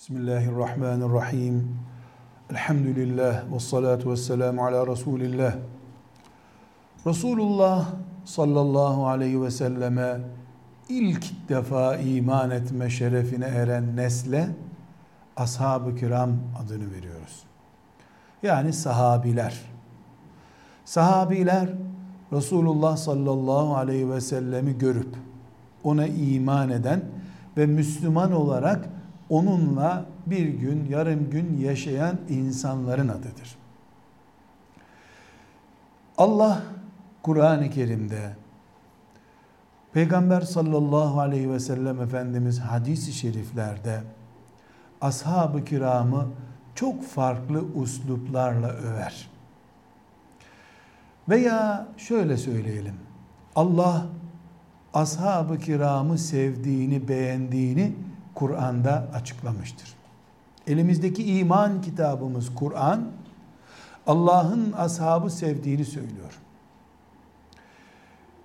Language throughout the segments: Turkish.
Bismillahirrahmanirrahim. Elhamdülillah ve salatu ve selamu ala Resulillah. Resulullah sallallahu aleyhi ve selleme ilk defa iman etme şerefine eren nesle ashab-ı kiram adını veriyoruz. Yani sahabiler. Sahabiler Resulullah sallallahu aleyhi ve sellemi görüp ona iman eden ve Müslüman olarak onunla bir gün, yarım gün yaşayan insanların adıdır. Allah Kur'an-ı Kerim'de Peygamber sallallahu aleyhi ve sellem Efendimiz hadis-i şeriflerde ashab-ı kiramı çok farklı usluplarla över. Veya şöyle söyleyelim. Allah ashab-ı kiramı sevdiğini, beğendiğini Kur'an'da açıklamıştır. Elimizdeki iman kitabımız Kur'an, Allah'ın ashabı sevdiğini söylüyor.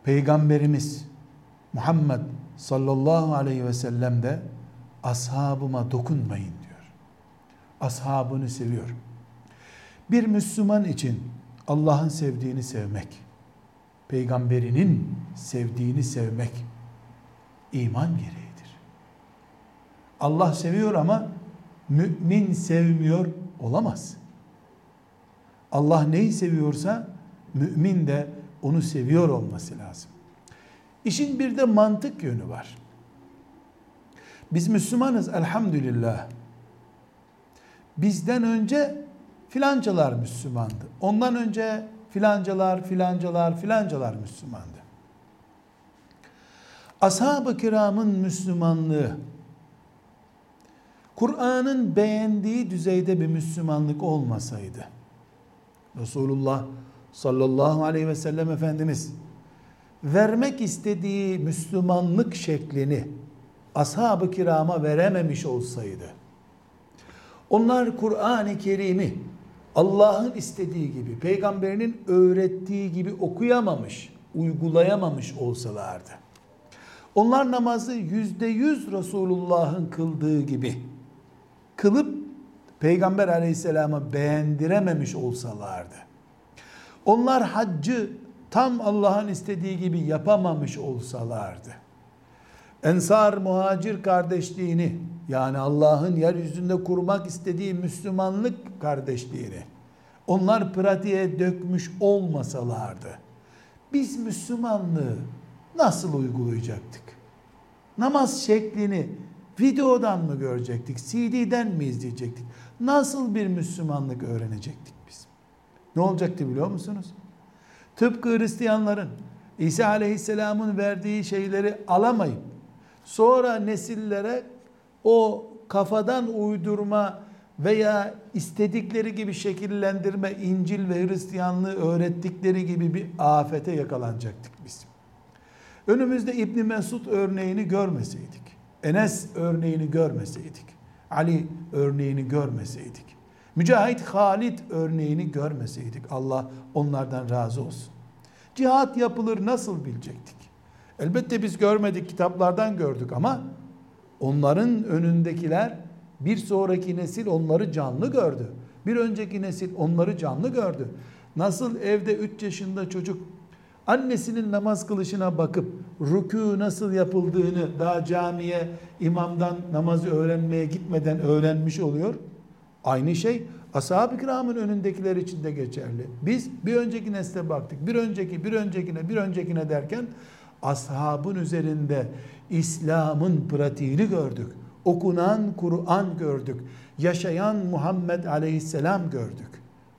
Peygamberimiz Muhammed sallallahu aleyhi ve sellem de ashabıma dokunmayın diyor. Ashabını seviyor. Bir Müslüman için Allah'ın sevdiğini sevmek, peygamberinin sevdiğini sevmek iman gereği. Allah seviyor ama mümin sevmiyor olamaz. Allah neyi seviyorsa mümin de onu seviyor olması lazım. İşin bir de mantık yönü var. Biz Müslümanız elhamdülillah. Bizden önce filancalar Müslümandı. Ondan önce filancalar, filancalar, filancalar Müslümandı. Ashab-ı kiramın Müslümanlığı Kur'an'ın beğendiği düzeyde bir Müslümanlık olmasaydı, Resulullah sallallahu aleyhi ve sellem Efendimiz vermek istediği Müslümanlık şeklini ashab-ı kirama verememiş olsaydı, onlar Kur'an-ı Kerim'i Allah'ın istediği gibi, peygamberinin öğrettiği gibi okuyamamış, uygulayamamış olsalardı, onlar namazı yüzde yüz Resulullah'ın kıldığı gibi kılıp Peygamber aleyhisselama beğendirememiş olsalardı, onlar haccı tam Allah'ın istediği gibi yapamamış olsalardı, Ensar muhacir kardeşliğini yani Allah'ın yeryüzünde kurmak istediği Müslümanlık kardeşliğini onlar pratiğe dökmüş olmasalardı biz Müslümanlığı nasıl uygulayacaktık? Namaz şeklini Videodan mı görecektik? CD'den mi izleyecektik? Nasıl bir Müslümanlık öğrenecektik biz? Ne olacaktı biliyor musunuz? Tıpkı Hristiyanların İsa Aleyhisselam'ın verdiği şeyleri alamayıp sonra nesillere o kafadan uydurma veya istedikleri gibi şekillendirme İncil ve Hristiyanlığı öğrettikleri gibi bir afete yakalanacaktık biz. Önümüzde İbn Mesud örneğini görmeseydik Enes örneğini görmeseydik, Ali örneğini görmeseydik, Mücahit Halid örneğini görmeseydik Allah onlardan razı olsun. Cihat yapılır nasıl bilecektik? Elbette biz görmedik kitaplardan gördük ama onların önündekiler bir sonraki nesil onları canlı gördü. Bir önceki nesil onları canlı gördü. Nasıl evde 3 yaşında çocuk annesinin namaz kılışına bakıp rükû nasıl yapıldığını daha camiye imamdan namazı öğrenmeye gitmeden öğrenmiş oluyor. Aynı şey ashab-ı kiramın önündekiler için de geçerli. Biz bir önceki nesle baktık. Bir önceki, bir öncekine, bir öncekine derken ashabın üzerinde İslam'ın pratiğini gördük. Okunan Kur'an gördük. Yaşayan Muhammed Aleyhisselam gördük.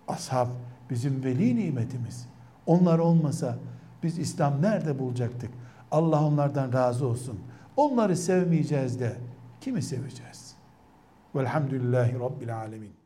Ashab bizim veli nimetimiz. Onlar olmasa biz İslam nerede bulacaktık? Allah onlardan razı olsun. Onları sevmeyeceğiz de kimi seveceğiz? Velhamdülillahi Rabbil Alemin.